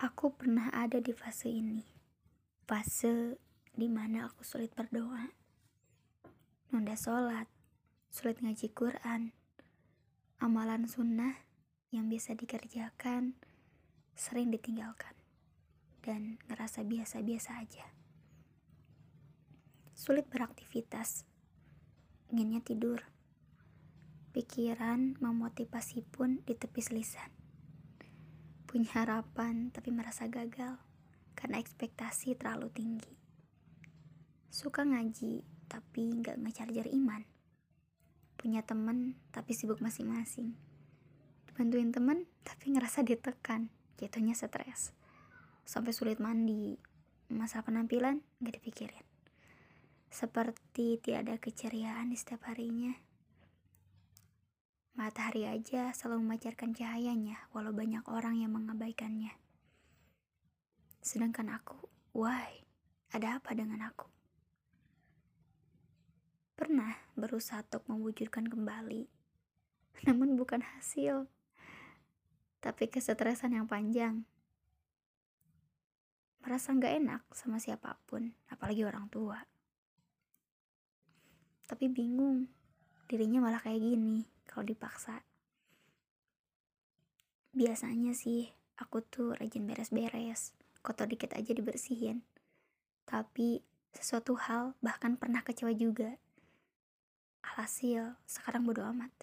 Aku pernah ada di fase ini. Fase di mana aku sulit berdoa. Nunda sholat, sulit ngaji Quran. Amalan sunnah yang bisa dikerjakan sering ditinggalkan. Dan ngerasa biasa-biasa aja. Sulit beraktivitas. Inginnya tidur. Pikiran memotivasi pun ditepis lisan punya harapan tapi merasa gagal karena ekspektasi terlalu tinggi. Suka ngaji tapi nggak ngecharger iman. Punya temen tapi sibuk masing-masing. Bantuin temen tapi ngerasa ditekan, jatuhnya stres. Sampai sulit mandi, masa penampilan nggak dipikirin. Seperti tidak ada keceriaan di setiap harinya Matahari aja selalu memancarkan cahayanya, walau banyak orang yang mengabaikannya. Sedangkan aku, why? Ada apa dengan aku? Pernah berusaha untuk mewujudkan kembali, namun bukan hasil, tapi kesetresan yang panjang. Merasa nggak enak sama siapa pun, apalagi orang tua. Tapi bingung, dirinya malah kayak gini kalau dipaksa. Biasanya sih aku tuh rajin beres-beres, kotor dikit aja dibersihin. Tapi sesuatu hal bahkan pernah kecewa juga. Alhasil sekarang bodo amat.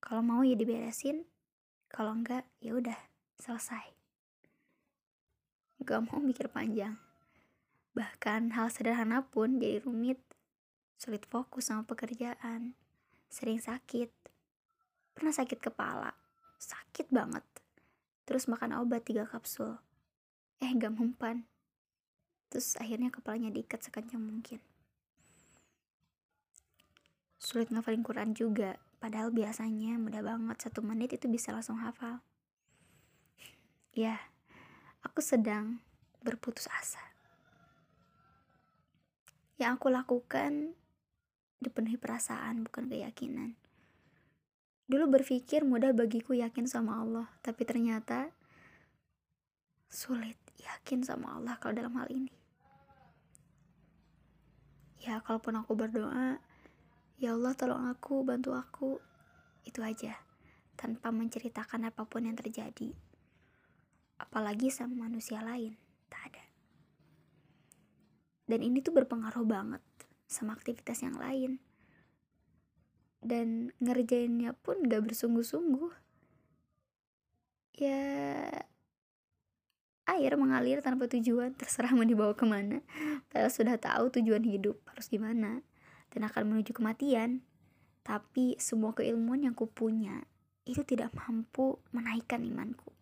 Kalau mau ya diberesin, kalau enggak ya udah selesai. Gak mau mikir panjang. Bahkan hal sederhana pun jadi rumit, sulit fokus sama pekerjaan, sering sakit, pernah sakit kepala. Sakit banget. Terus makan obat tiga kapsul. Eh gak mempan. Terus akhirnya kepalanya diikat sekencang mungkin. Sulit ngafalin Quran juga. Padahal biasanya mudah banget. Satu menit itu bisa langsung hafal. Ya aku sedang berputus asa. Yang aku lakukan dipenuhi perasaan bukan keyakinan Dulu berpikir mudah bagiku yakin sama Allah, tapi ternyata sulit yakin sama Allah kalau dalam hal ini. Ya, kalaupun aku berdoa, ya Allah tolong aku, bantu aku, itu aja, tanpa menceritakan apa pun yang terjadi. Apalagi sama manusia lain, tak ada. Dan ini tuh berpengaruh banget sama aktivitas yang lain dan ngerjainnya pun gak bersungguh-sungguh. Ya air mengalir tanpa tujuan terserah mau dibawa ke mana. Padahal sudah tahu tujuan hidup harus gimana dan akan menuju kematian. Tapi semua keilmuan yang kupunya itu tidak mampu menaikkan imanku.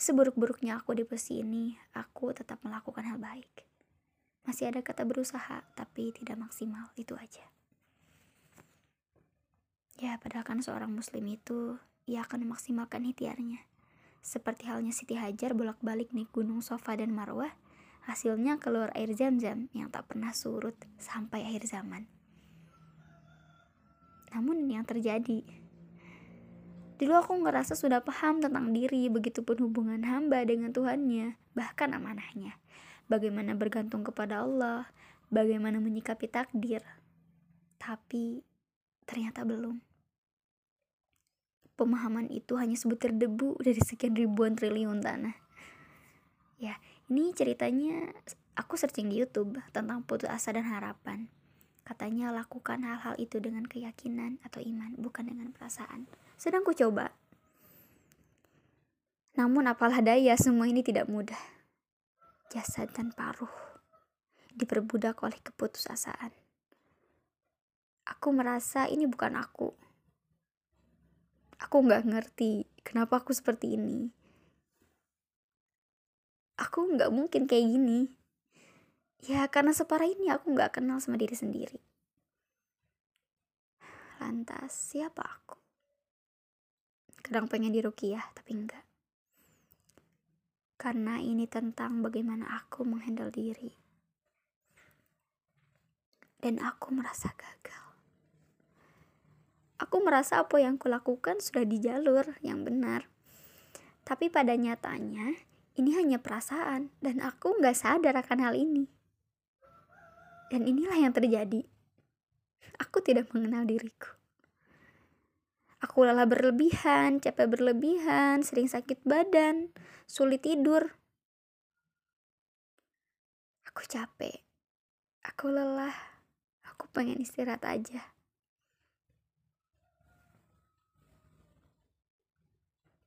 Seburuk-buruknya aku di posisi ini aku tetap melakukan hal baik. Masih ada kata berusaha tapi tidak maksimal itu aja Ya, padahal kan seorang muslim itu ia akan memaksimalkan ikhtiarnya. Seperti halnya Siti Hajar bolak-balik naik gunung Sofa dan Marwah, hasilnya keluar air zam-zam yang tak pernah surut sampai akhir zaman. Namun yang terjadi, Dulu aku ngerasa sudah paham tentang diri, begitupun hubungan hamba dengan Tuhannya, bahkan amanahnya. Bagaimana bergantung kepada Allah, bagaimana menyikapi takdir. Tapi ternyata belum pemahaman itu hanya sebutir debu dari sekian ribuan triliun tanah. Ya, ini ceritanya aku searching di YouTube tentang putus asa dan harapan. Katanya lakukan hal-hal itu dengan keyakinan atau iman, bukan dengan perasaan. Sedang ku coba. Namun apalah daya, semua ini tidak mudah. Jasad dan paruh diperbudak oleh keputusasaan. Aku merasa ini bukan aku aku nggak ngerti kenapa aku seperti ini. Aku nggak mungkin kayak gini. Ya karena separah ini aku nggak kenal sama diri sendiri. Lantas siapa aku? Kadang pengen dirukiah tapi enggak karena ini tentang bagaimana aku menghandle diri. Dan aku merasa gagal aku merasa apa yang kulakukan sudah di jalur yang benar. Tapi pada nyatanya, ini hanya perasaan dan aku nggak sadar akan hal ini. Dan inilah yang terjadi. Aku tidak mengenal diriku. Aku lelah berlebihan, capek berlebihan, sering sakit badan, sulit tidur. Aku capek. Aku lelah. Aku pengen istirahat aja.